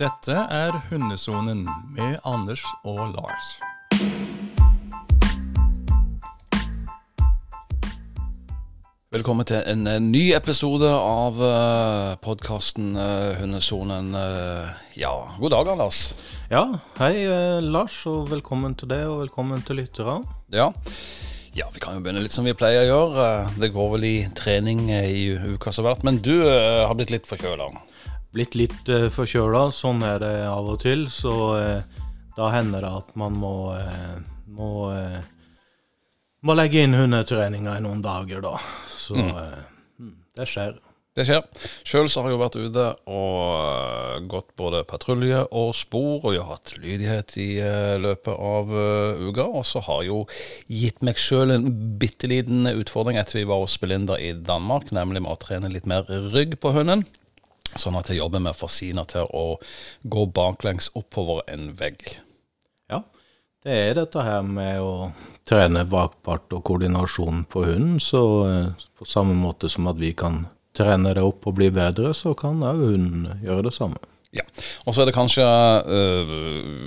Dette er Hundesonen med Anders og Lars. Velkommen til en eh, ny episode av uh, podkasten Hundesonen. Eh, ja, god dag, Anders. Ja, hei eh, Lars, og velkommen til deg, og velkommen til lytterne. Ja. ja, vi kan jo begynne litt som vi pleier å gjøre. Eh, Det går vel i trening eh, i uka som har vært. Men du eh, har blitt litt forkjøla. Blitt litt uh, forkjøla, sånn er det av og til, så uh, da hender det at man må, uh, må, eh, må legge inn hundetreninga i noen dager, da. Så eh, mm, det skjer. Det skjer. Sjøl har jeg jo vært ute og eh, gått både patrulje og spor, og jeg har hatt lydighet i eh, løpet av eh, uka. Og så har jeg jo gitt meg sjøl en bitte liten utfordring etter vi var hos Belinda i Danmark, nemlig med å trene litt mer rygg på hunden. Sånn at jeg jobber med å få Sina til å gå baklengs oppover en vegg. Ja, det er dette her med å trene bakpart og koordinasjon på hunden, så eh, på samme måte som at vi kan trene det opp og bli bedre, så kan òg hunden gjøre det samme. Ja, Og så er det kanskje, øh,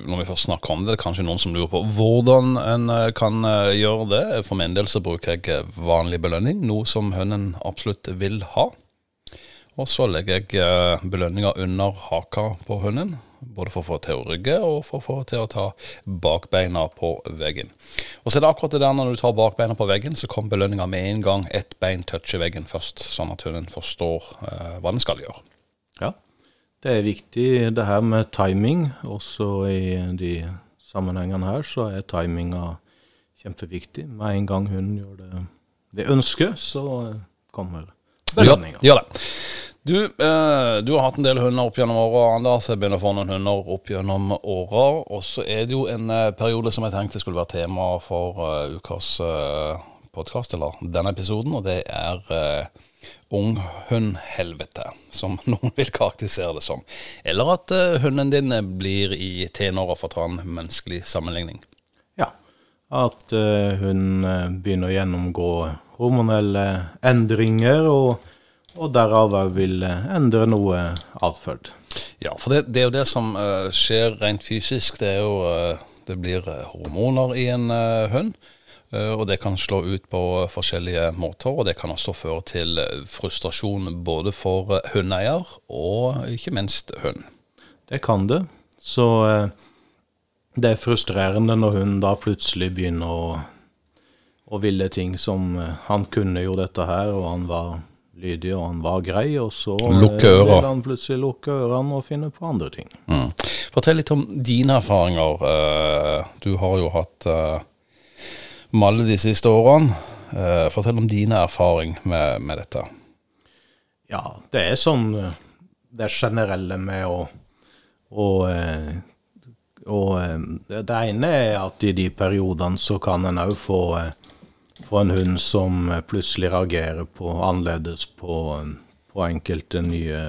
når vi først snakker om det, det er kanskje noen som lurer på hvordan en øh, kan gjøre det. For min del så bruker jeg vanlig belønning, noe som hunden absolutt vil ha. Og så legger jeg belønninger belønninga under haka på hunden, både for å få til å rygge og for å få til å ta bakbeina på veggen. Og så er det akkurat det der når du tar bakbeina på veggen, så kommer belønninga med en gang ett bein toucher veggen først, sånn at hunden forstår eh, hva den skal gjøre. Ja, det er viktig det her med timing. Også i de sammenhengene her så er timinga kjempeviktig. Med en gang hunden gjør det vi ønsker, så eh, kommer belønninga. Gjør, gjør det. Du, eh, du har hatt en del hunder opp gjennom åra, Anders. Jeg begynner å få noen hunder opp gjennom åra. Og så er det jo en eh, periode som jeg tenkte skulle være tema for eh, ukas uh, podkast, eller denne episoden, og det er uh, unghundhelvete, som noen vil karakterisere det som. Eller at eh, hunden din blir i tenåra, for å ta en menneskelig sammenligning. Ja. At eh, hun eh, begynner å gjennomgå hormonelle endringer, og, og derav vil eh, endre noe atferd. Ja, for det, det er jo det som eh, skjer rent fysisk. Det jo eh, Det blir hormoner i en hund. og det kan slå ut på forskjellige måter, og det kan også føre til frustrasjon både for hundeeier og ikke minst hund. Det kan det. Så det er frustrerende når hun da plutselig begynner å, å ville ting som eh, Han kunne jo dette her, og han var lydig og han var grei, og så ville Lukke øra. vil han plutselig lukke ørene og finne på andre ting. Mm. Fortell litt om dine erfaringer. Eh, Du har jo hatt eh, Malle de siste årene. Eh, Fortell om dine erfaring med, med dette. Ja, det er sånn eh, Det generelle med å Og, eh, og eh, det det ene er at i de periodene så kan en òg få, eh, få en hund som eh, plutselig reagerer på annerledes på, eh, på enkelte nye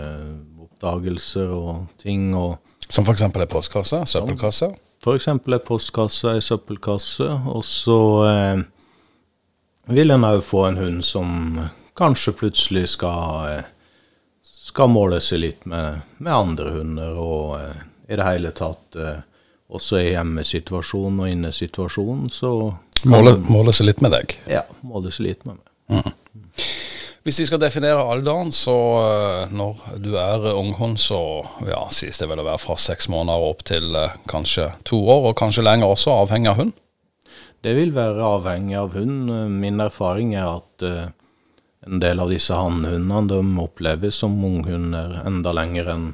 oppdagelser og ting. og Som f.eks. ei postkasse, søppelkasse. F.eks. ei postkasse, ei søppelkasse, og så eh, vil en òg få en hund som kanskje plutselig skal, eh, skal måle seg litt med, med andre hunder, og eh, i det hele tatt eh, også i hjemmesituasjonen og innesituasjonen, så kan måler seg litt med deg. Ja, måler seg litt med meg. Hvis vi skal definere alderen, så eh, når du er unghund, så ja, sies det vel å være fra seks måneder opp til eh, kanskje to år, og kanskje lenger også, avhengig av hund. Det vil være avhengig av hund. Min erfaring er at eh, en del av disse hannhundene de oppleves som unghunder enda lenger enn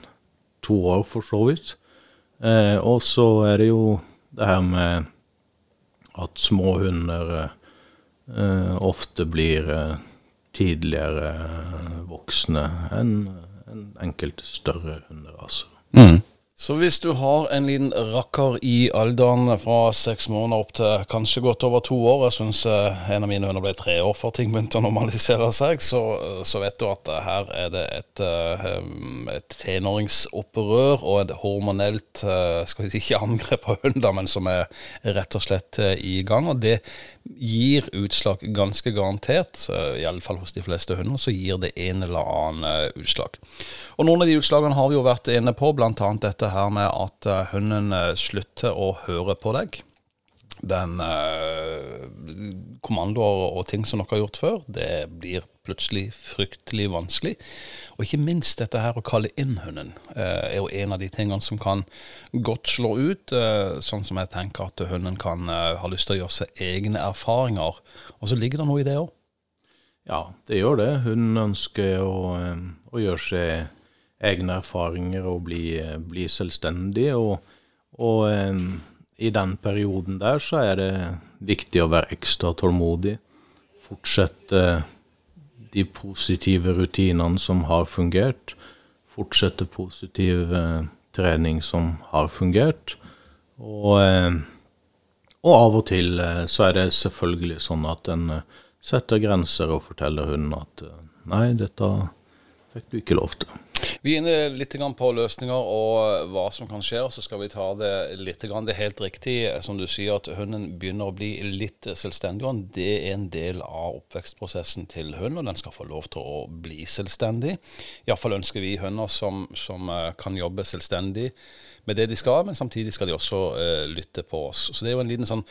to år, for så vidt. Eh, og så er det jo det her med at små hunder eh, ofte blir eh, tidligere eh, voksne enn en enkelte større hunderaser. Så hvis du har en liten rakker i alderen fra seks måneder opp til kanskje godt over to år Jeg syns en av mine hunder ble tre år før ting begynte å normalisere seg. Så, så vet du at eh, her er det et, eh, et tenåringsopprør og et hormonelt eh, skal vi si ikke angrep på hunder, men som er rett og slett eh, i gang. Og det gir utslag ganske garantert, iallfall hos de fleste hunder, så gir det en eller annen eh, utslag. Og noen av de utslagene har vi jo vært inne på, bl.a. dette her her med at eh, hunden eh, slutter å høre på deg. Den eh, kommandoer og ting som dere har gjort før, det blir plutselig fryktelig vanskelig. Og ikke minst dette her å kalle inn hunden eh, er jo en av de tingene som kan godt slå ut. Eh, sånn som jeg tenker at hunden kan eh, ha lyst til å gjøre seg egne erfaringer. Og så ligger det noe i det òg. Ja, det gjør det. Hun ønsker å, eh, å gjøre seg egne erfaringer og bli, eh, bli selvstendig. Og, og eh, i den perioden der så er det viktig å være ekstra tålmodig. Fortsette de positive rutinene som har fungert. Fortsette positiv eh, trening som har fungert. Og, eh, og av og til eh, så er det selvfølgelig sånn at en eh, setter grenser og forteller hunden at eh, nei, dette fikk du ikke lov til. Vi er inne litt på løsninger og hva som kan skje, og så skal vi ta det litt. Det er helt riktig som du sier, at hunden begynner å bli litt selvstendig. og Det er en del av oppvekstprosessen til hunden, og den skal få lov til å bli selvstendig. Iallfall ønsker vi hunder som, som eh, kan jobbe selvstendig med det de skal, men samtidig skal de også uh, lytte på oss. Så det er jo en liten sånn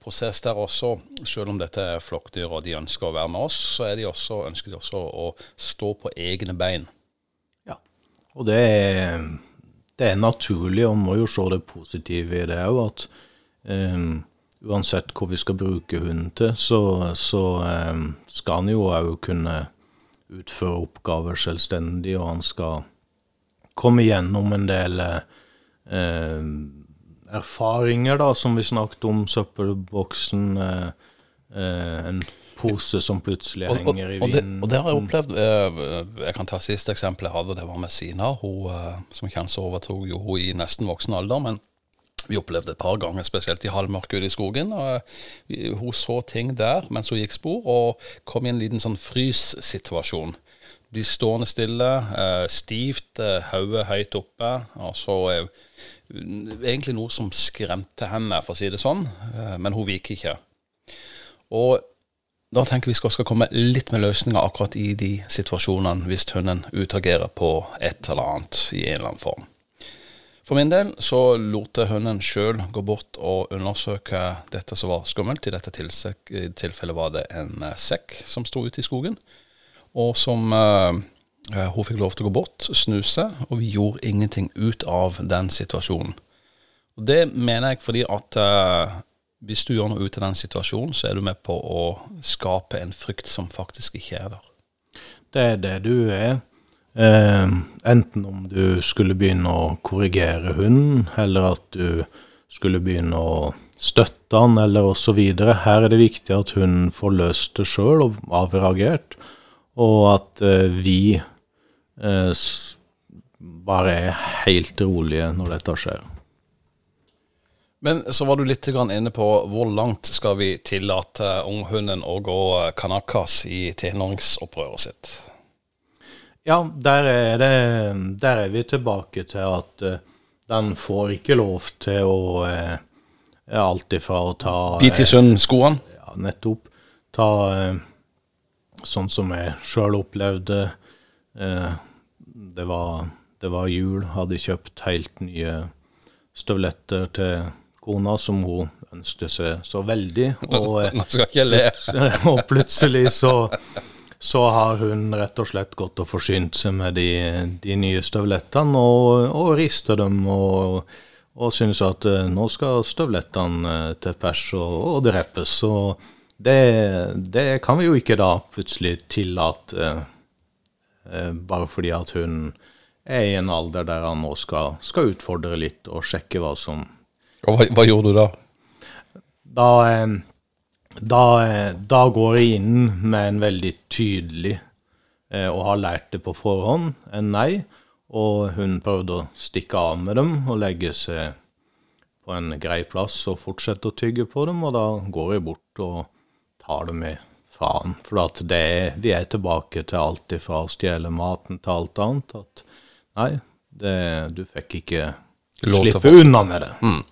prosess der også. Selv om dette er flokkdyr og de ønsker å være med oss, så de også, ønsker de også å stå på egne bein. Og det er, det er naturlig, og man må jo se det positive i det òg, at um, uansett hva vi skal bruke hunden til, så, så um, skal han jo òg kunne utføre oppgaver selvstendig, og han skal komme gjennom en del uh, erfaringer, da, som vi snakket om, søppelboksen, uh, en pose som plutselig henger i vinden. Og, og, det har jeg opplevd. Eh, jeg kan ta siste eksempel jeg hadde, det var med Sina. Hun, eh, som kjent så overtok jo hun i nesten voksen alder. men vi opplevde et par ganger, spesielt i halvmørket ute i skogen. og eh, Hun så ting der mens hun gikk spor, og kom i en liten sånn fryssituasjon. Blir stående stille, stivt, hodet høyt oppe. og Altså egentlig noe som skremte henne, for å si det sånn. Men hun viker ikke. Og da tenker vi skal, skal komme litt med løsninger akkurat i de situasjonene hvis hunden utagerer på et eller annet i en eller annen form. For min del så lot jeg hunden sjøl gå bort og undersøke dette som var skummelt. I dette tilfellet var det en eh, sekk som sto ute i skogen, og som uh, hun fikk lov til å gå bort, snuse, og vi gjorde ingenting ut av den situasjonen. Og Det mener jeg fordi at uh, hvis du gjør noe ut av den situasjonen, så er du med på å skape en frykt som faktisk ikke er der. Det er det du er. Eh, enten om du skulle begynne å korrigere hunden, eller at du skulle begynne å støtte han, eller osv. Her er det viktig at hunden får løst det sjøl og avreagert, og at eh, vi eh, bare er helt rolige når dette skjer. Men så var du litt inne på hvor langt skal vi tillate unghunden å gå kanakas i tenåringsopprøret sitt? Ja, der er, det, der er vi tilbake til at uh, den får ikke lov til å uh, Alt ifra å ta Bite i sund-skoene? Uh, ja, nettopp. Ta sånn som jeg sjøl opplevde. det, var, det var jul, hadde kjøpt helt nye støvletter til kona som hun ønsket seg så veldig. Og, Man skal ikke le. og plutselig så, så, har hun rett og slett gått og forsynt seg med de, de nye støvlettene og, og rister dem. og og synes at uh, nå skal støvlettene uh, til pers og, og drepes. Og det, det, kan vi jo ikke da plutselig tillate, bare fordi at hun er i en alder der han nå skal, skal utfordre litt og sjekke hva som og hva, hva, gjorde du da? Da, eh, da, eh, da går jeg inn med en veldig tydelig, eh, og har lært det på forhånd, en nei. Og hun prøvde å stikke av med dem og legge seg på en grei plass og fortsette å tygge på dem, og da går jeg bort og tar dem med faen. For at det, vi er tilbake til alt ifra å stjele maten til alt annet. At nei, det, du fikk ikke Slippe unna med det. Mm.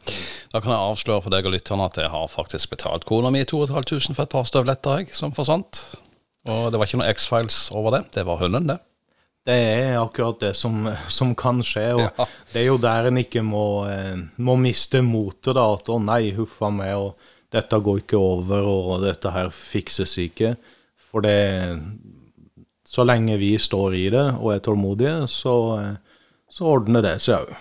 Da kan jeg avsløre for deg og lytterne at jeg har faktisk betalt kona mi 2500 for et par støvletter jeg, som forsvant. Og det var ikke noe X-Files over det. Det var hunden, det. Det er akkurat det som, som kan skje. og Ja. Det er jo der en ikke må, eh, må miste motet. da, At 'å nei, huffa meg', og 'dette går ikke over', og 'dette her fikses ikke'. For det Så lenge vi står i det og er tålmodige, så, eh, så ordner det seg òg.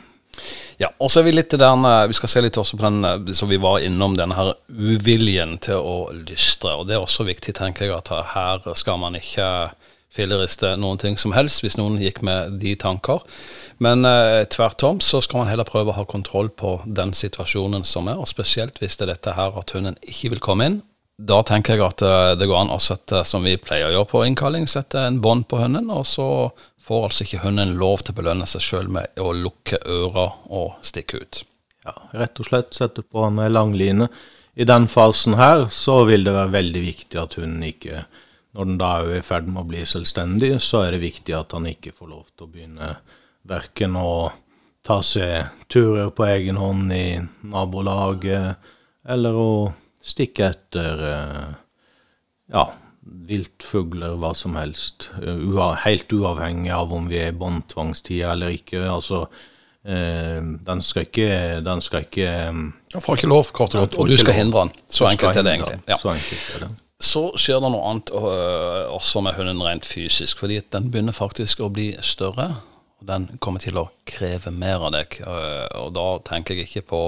Ja, og så er vi litt den eh, Vi skal se litt også på den eh, Så vi var innom denne her uviljen til å lystre. Og det er også viktig, tenker jeg, at her skal man ikke filleriste noen ting som helst, hvis noen gikk med de tanker. Men eh, tvert om så skal man heller prøve å ha kontroll på den situasjonen som er, og spesielt hvis det er dette her at hunden ikke vil komme inn. Da tenker jeg at eh, det går an å sette, som vi pleier å gjøre på innkalling, sette en bånd på hunden, og så får altså ikke hunden lov til å belønne seg sjøl med å lukke øra og stikke ut. Ja, rett og slett sette på en langline. I den fasen her så vil det være veldig viktig at hunden ikke Når den da er i ferd med å bli selvstendig, så er det viktig at han ikke får lov til å begynne verken å ta seg turer på egen hånd i nabolaget, eller å stikke etter eh, ja, viltfugler, hva som helst. eh, helt uavhengig av om vi er i båndtvangstida eller ikke. Altså, eh, den skal ikke, den skal ikke eh, får ikke lov, kort og godt, og du skal hindre den. Så enkelt er det egentlig. Ja. Så enkelt er det. Så skjer det noe annet også med hunden rent fysisk, fordi den begynner faktisk å bli større. Den kommer til å kreve mer av deg. øh, Og da tenker jeg ikke på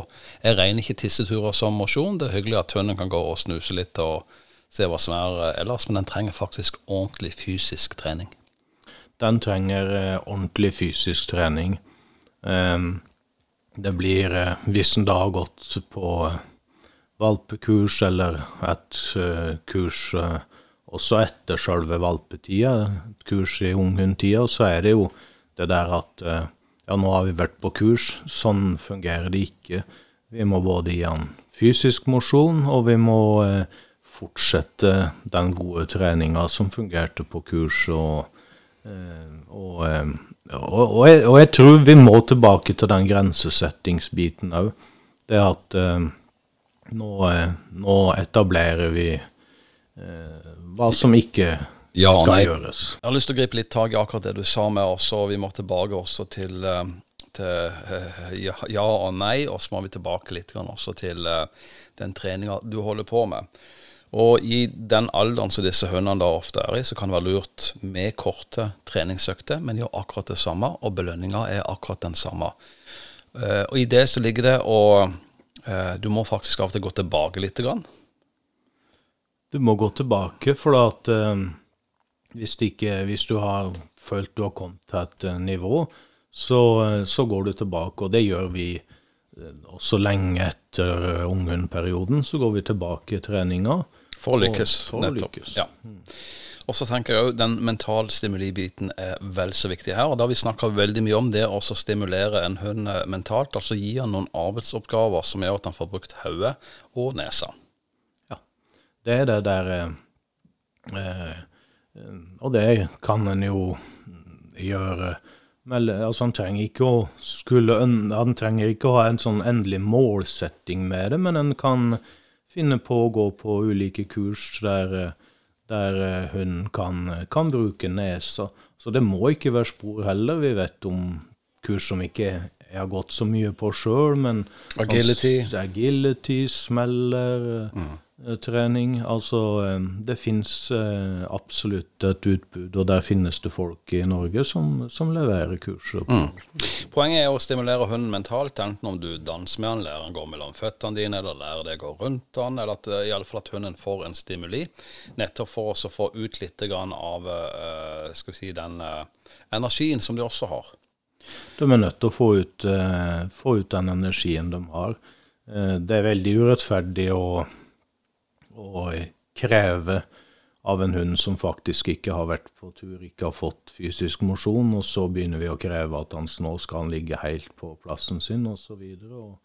Jeg regner ikke tisseturer som mosjon. Det er hyggelig at hunden kan gå og snuse litt og se hva som er øh, ellers, men den trenger faktisk ordentlig fysisk trening. Den trenger eh, ordentlig fysisk trening. Ehm, det blir, eh, hvis en da har gått på eh, valpekurs eller et eh, kurs eh, også etter selve valpetida, et kurs i unghundtida, så er det jo det der at eh, ja, nå har vi vært på kurs, sånn fungerer det ikke. Vi må både gi han fysisk mosjon, og vi må eh, fortsette den gode treninga som fungerte på kurs. og Eh, og, eh, og, og, jeg, og jeg tror vi må tilbake til den grensesettingsbiten òg. Det at eh, nå, eh, nå etablerer vi hva som ikke Ja skal gjøres. Jeg har lyst til å gripe litt tak i akkurat det du sa med oss, og vi må tilbake også til, eh, til eh, ja, ja og nei, og så må vi tilbake litt grann også til eh, den treninga du holder på med. Og i den alderen som disse hundene da ofte er i, så kan det være lurt med korte treningsøkter, men gjør akkurat det samme, og belønninga er akkurat den samme. Og i det så ligger det å Du må faktisk av og til gå tilbake litt. Grann. Du må gå tilbake, for at eh, hvis, ikke, hvis du har følt du har kommet til et eh, nivå, så, eh, så går du tilbake. Og det gjør vi eh, også lenge etter eh, unghundperioden. Så går vi tilbake i treninga. For å lykkes. Å nettopp. lykkes. Ja. Og så tenker jeg òg den mentale stimuli-biten er vel så viktig her. Og da har vi snakka veldig mye om det å stimulere en hund mentalt. Altså gi han noen arbeidsoppgaver som gjør at han får brukt hodet og nesa. Ja. Det er det der eh, Og det kan en jo gjøre men, altså, Han trenger ikke å skulle Han trenger ikke å ha en sånn endelig målsetting med det, men en kan finne på å gå på ulike kurs der, eh, der hun kan, kan bruke nesa. Så det må ikke være spor heller. Vi vet om kurs som ikke jeg har gått så mye på sjøl, men Agility. Altså, agility, smeller, eh, trening. Altså, eh, det fins absolutt et utbud, og der finnes det folk i Norge som, som leverer kurser. Poenget er å stimulere hunden mentalt, enten om du danser med han, lærer han gå mellom føttene dine, eller lærer deg å gå rundt han, eller at, eh, i alle fall at hunden får en stimuli. Nettopp for å få ut litt av eh, skal vi si, den eh, energien som de også har. De er nødt til å få ut, eh, få ut den energien de har. Eh, det er veldig urettferdig å, å kreve av en hund som faktisk ikke har vært på tur, ikke har fått fysisk mosjon, og så begynner vi å kreve at han nå skal han ligge helt på plassen sin, osv. Og,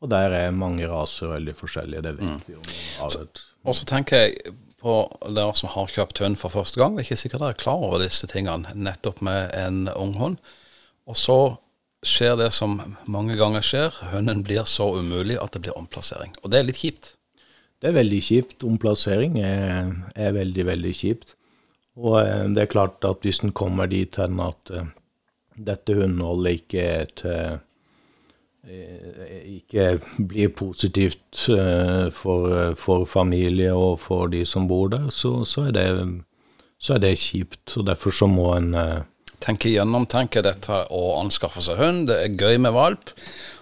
og der er mange raser veldig forskjellige, det vet vi jo. Og så tenker jeg på dere som har kjøpt hund for første gang. Det er ikke sikkert dere er klar over disse tingene nettopp med en ung hund. Og så skjer det som mange ganger skjer. Hunden blir så umulig at det blir omplassering. Og det er litt kjipt. Det er veldig kjipt. Omplassering er, er veldig, veldig kjipt. Og eh, det er klart at hvis en kommer dit hen at eh, dette hundeholdet ikke er til eh, ikke blir positivt for, for familie og for de som bor der, så, så, er, det, så er det kjipt. Og derfor så må en Tenke gjennomtenke dette og anskaffe seg hund. Det er gøy med valp.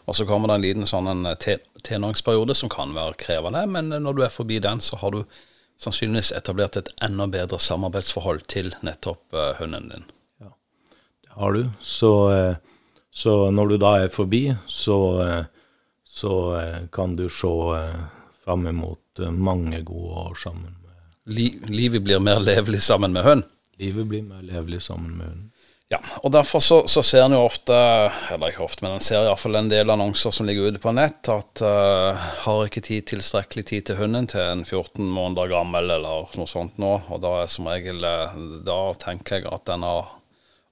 Og så kommer det en liten sånn en tenåringsperiode som kan være krevende, men når du er forbi den, så har du sannsynligvis etablert et enda bedre samarbeidsforhold til nettopp uh, hunden din. Det har du. Så, eh, så når du da er forbi, så, eh, så eh, kan du se eh, fram imot eh, mange gode år sammen. Li livet blir mer levelig sammen med hund. Livet blir mer levelig sammen med hunden. Ja, og derfor så, så ser en jo ofte, eller ikke ofte, men en ser iallfall en del annonser som ligger ute på nett, at uh, har ikke tid, tilstrekkelig tid til hunden til en 14 måneder gammel eller noe sånt nå. Og da er som regel eh, Da tenker jeg at denne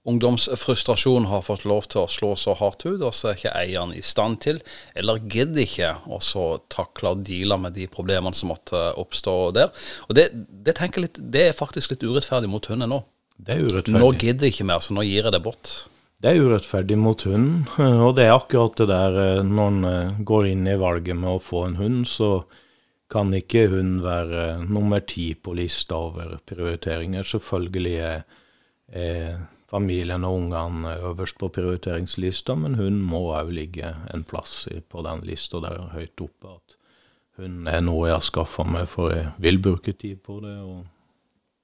ungdomsfrustrasjonen har fått lov til å slå så hardt ut, og så er ikke eieren i stand til, eller gidder ikke, å takle og deale med de problemene som måtte oppstå der. Og det, det litt, det er faktisk litt urettferdig mot hunden nå. Det er urettferdig. Nå gidder jeg ikke mer, så nå gir jeg det bort. Det er urettferdig mot hunden, og det er akkurat det der eh, når en eh, går inn i valget med å få en hund, så kan ikke hun være eh, nummer ti på lista over prioriteringer. Selvfølgelig er, er familien og ungene øverst på prioriteringslista, men hun må òg ligge en plass på den lista der høyt oppe. At hun er noe jeg har skaffa meg, for jeg vil bruke tid på det. og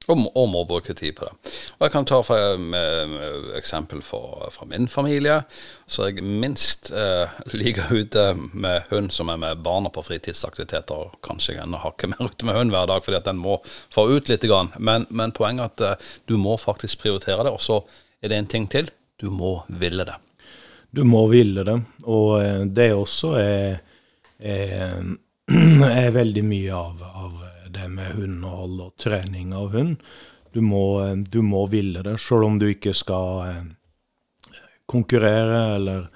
Og, må- og må bruke tid på det. Og Jeg kan ta for, med, med eksempel for, fra min familie. Så jeg minst eh, like ute med hund som er med barna på fritidsaktiviteter. Og kanskje jeg ennå ikke mer ute med hund hver dag, fordi at den må få ut litt. Men, men poenget er at eh, du må faktisk prioritere det. Og så er det en ting til. Du må ville det. Du må ville det, og eh, det også er, er, er veldig mye av, av det med hundehold og trening av hund. Du må, eh, du må ville det, selv om du ikke skal eh, konkurrere eller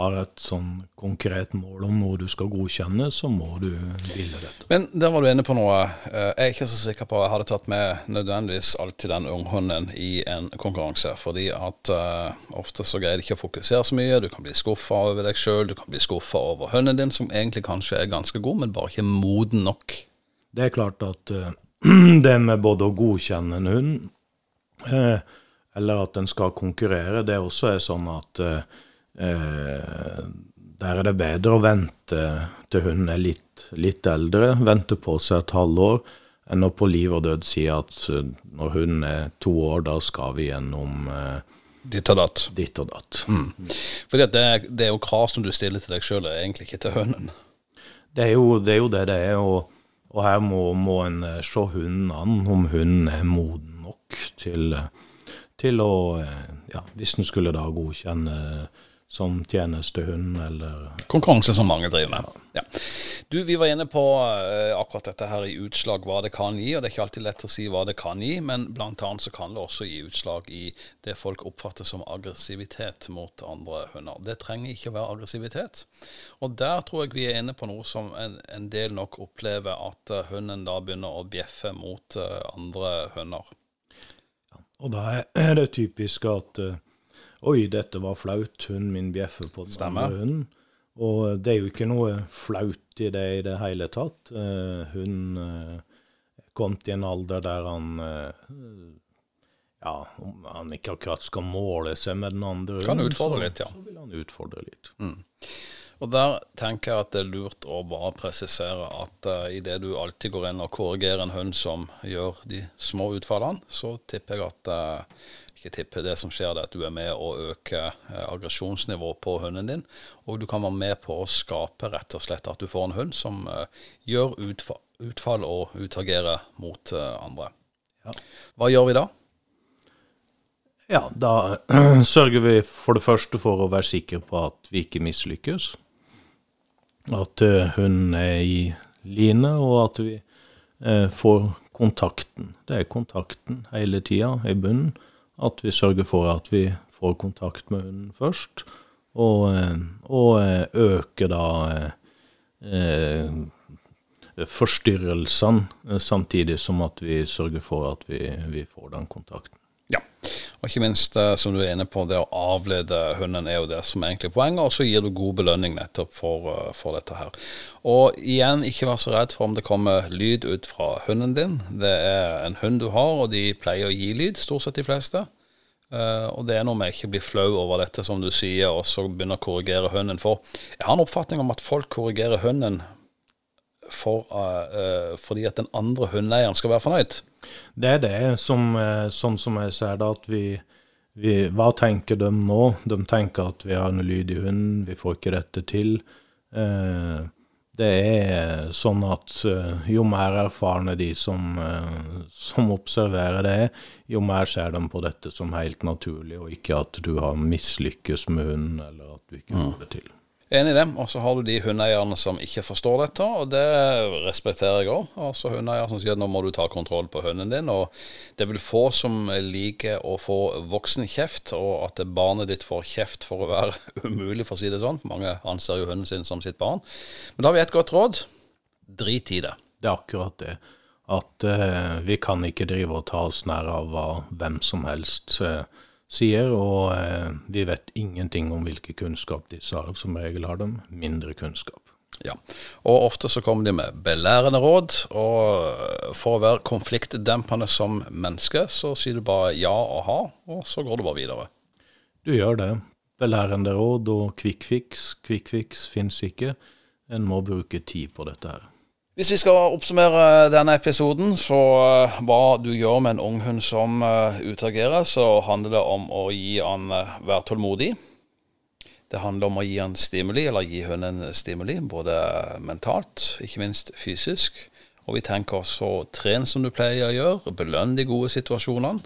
har et sånn konkret mål om noe du skal godkjenne, så må du ville dette. Men der var du inne på noe. Eh, Jeg er ikke så sikker på jeg hadde tatt med nødvendigvis alltid den unghunden i en konkurranse. Fordi at uh, ofte så greier de ikke å fokusere så mye. Du kan bli skuffa over deg sjøl, du kan bli skuffa over hunden din, som egentlig kanskje er ganske god, men bare ikke moden nok. Det er klart at uh, det med både å godkjenne en hund, uh, eller at den skal konkurrere, det også er sånn at uh, der er det bedre å vente til hunden er litt, litt eldre, vente på seg et halvår, enn å på liv og død si at når hunden er to år, da skal vi gjennom Ditt og datt. ditt og datt. Fordi at det, det er jo krav som du stiller til deg sjøl, egentlig ikke til hønen. Det er jo det er jo det, det er, og, og her må, må en eh, se hunden an, om hunden er moden nok til, eh, til å eh, Ja, hvis en skulle da godkjenne som tjenestehund, eller Konkurranse som mange driver med. Ja. Du, Vi var inne på uh, akkurat dette her i utslag, hva det kan gi. og Det er ikke alltid lett å si hva det kan gi, men blant annet så kan det også gi utslag i det folk oppfatter som aggressivitet mot andre hunder. Det trenger ikke å være aggressivitet. Og der tror jeg vi er inne på noe som en, en del nok opplever at uh, hunden da begynner å bjeffe mot uh, andre hunder. Og da er- det typisk at Oi, dette var flaut, hunden min bjeffer på den Stemmer. andre hunden. Og det er jo ikke noe flaut i det i det hele tatt. Uh, kom til er kommet en alder der han eh, Ja, om han ikke akkurat skal måle seg med den andre Kan utfordre så, litt, ja. så vil han utfordre litt. Og der tenker jeg at det er lurt å bare presisere at uh, idet du alltid går inn og korrigerer en hund som gjør de små utfallene, så tipper jeg at uh, ikke tipper det som skjer, er at du er med å øke uh, aggresjonsnivået på hunden din. Og du kan være med på å skape rett og slett at du får en hund som uh, gjør utfall, og utagerer mot uh, andre. Ja. Hva gjør vi da? Ja, da sørger vi for det første for å være sikre på at vi ikke mislykkes. At eh, hunden er i line, og at vi eh, får kontakten. Det er kontakten hele tida i bunnen. At vi sørger for at vi får kontakt med hunden først, og, eh, og eh, øker da eh, eh, forstyrrelsene, samtidig som at vi sørger for at vi, vi får den kontakten. Ja, og ikke minst eh, som du er inne på, det å avlede hunden er jo det som er egentlig poenget, og så gir du god belønning nettopp for, eh, for, dette her. Og igjen, ikke vær så redd for om det kommer lyd ut fra hunden din. Det er en hund du har, og de pleier å gi lyd, stort sett de fleste. Uh, og det er noe med ikke bli flau over dette, som du sier, og så begynne å korrigere hunden. For jeg har en oppfatning om at folk korrigerer hunden for, uh, fordi at den andre hundeeieren skal være fornøyd. Det er det, som, uh, sånn som jeg ser det, at vi, vi, Hva tenker de nå? De tenker at vi har en lyd i hunden, vi får ikke dette til. Uh, det er sånn at jo mer erfarne de som, som observerer det, jo mer ser de på dette som helt naturlig, og ikke at du har mislykkes med hunden, eller at du ikke får det til. Enig i det. Og så har du de hundeeierne som ikke forstår dette, og det respekterer jeg òg. Altså hundeeiere som sier at nå må du ta kontroll på hunden din. Og det vel få som liker å få voksenkjeft, og at barnet ditt får kjeft for å være umulig, for å si det sånn. For mange anser jo hunden sin som sitt barn. Men da har vi et godt råd. Drit i det. Det er akkurat det. At uh, vi kan ikke drive og ta oss nær av hvem som helst uh, sier, og eh, vi vet ingenting om hvilken kunnskap disse har. Som regel har de mindre kunnskap. Ja, og ofte så kommer de med belærende råd, og for å være konfliktdempende som menneske, så sier du bare ja og ha, og så går du bare videre. Du gjør det. Belærende råd og quick fix. Quick fix fins ikke. En må bruke tid på dette her. Hvis vi skal oppsummere denne episoden, så uh, hva du gjør med en unghund som uh, utagerer, så handler det om å gi han uh, være tålmodig. Det handler om å gi han stimuli, eller gi hunden stimuli, både mentalt, ikke minst fysisk. Og vi tenker også tren som du pleier å gjøre, belønn de gode situasjonene.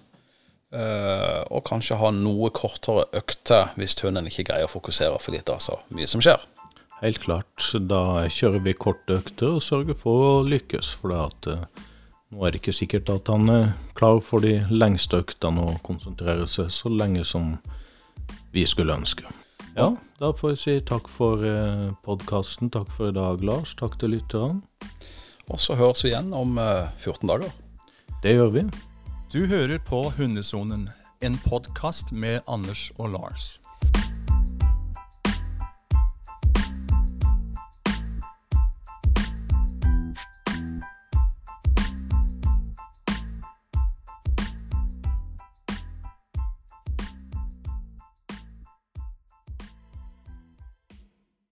og kanskje ha noe kortere økter hvis hunden ikke greier å fokusere fordi det er så mye som skjer. Helt klart. Da kjører vi korte økter og sørger for å lykkes. For det at, uh, nå er det ikke sikkert at han er klar for de lengste øktene og konsentrere seg så lenge som vi skulle ønske. Ja, da får jeg si takk for eh, podkasten. Takk for i dag, Lars. Takk til lytterne. Og så høres vi igjen om uh, eh, 14 dager. Det gjør vi. Du hører på Hundesonen, en podkast med Anders og Lars.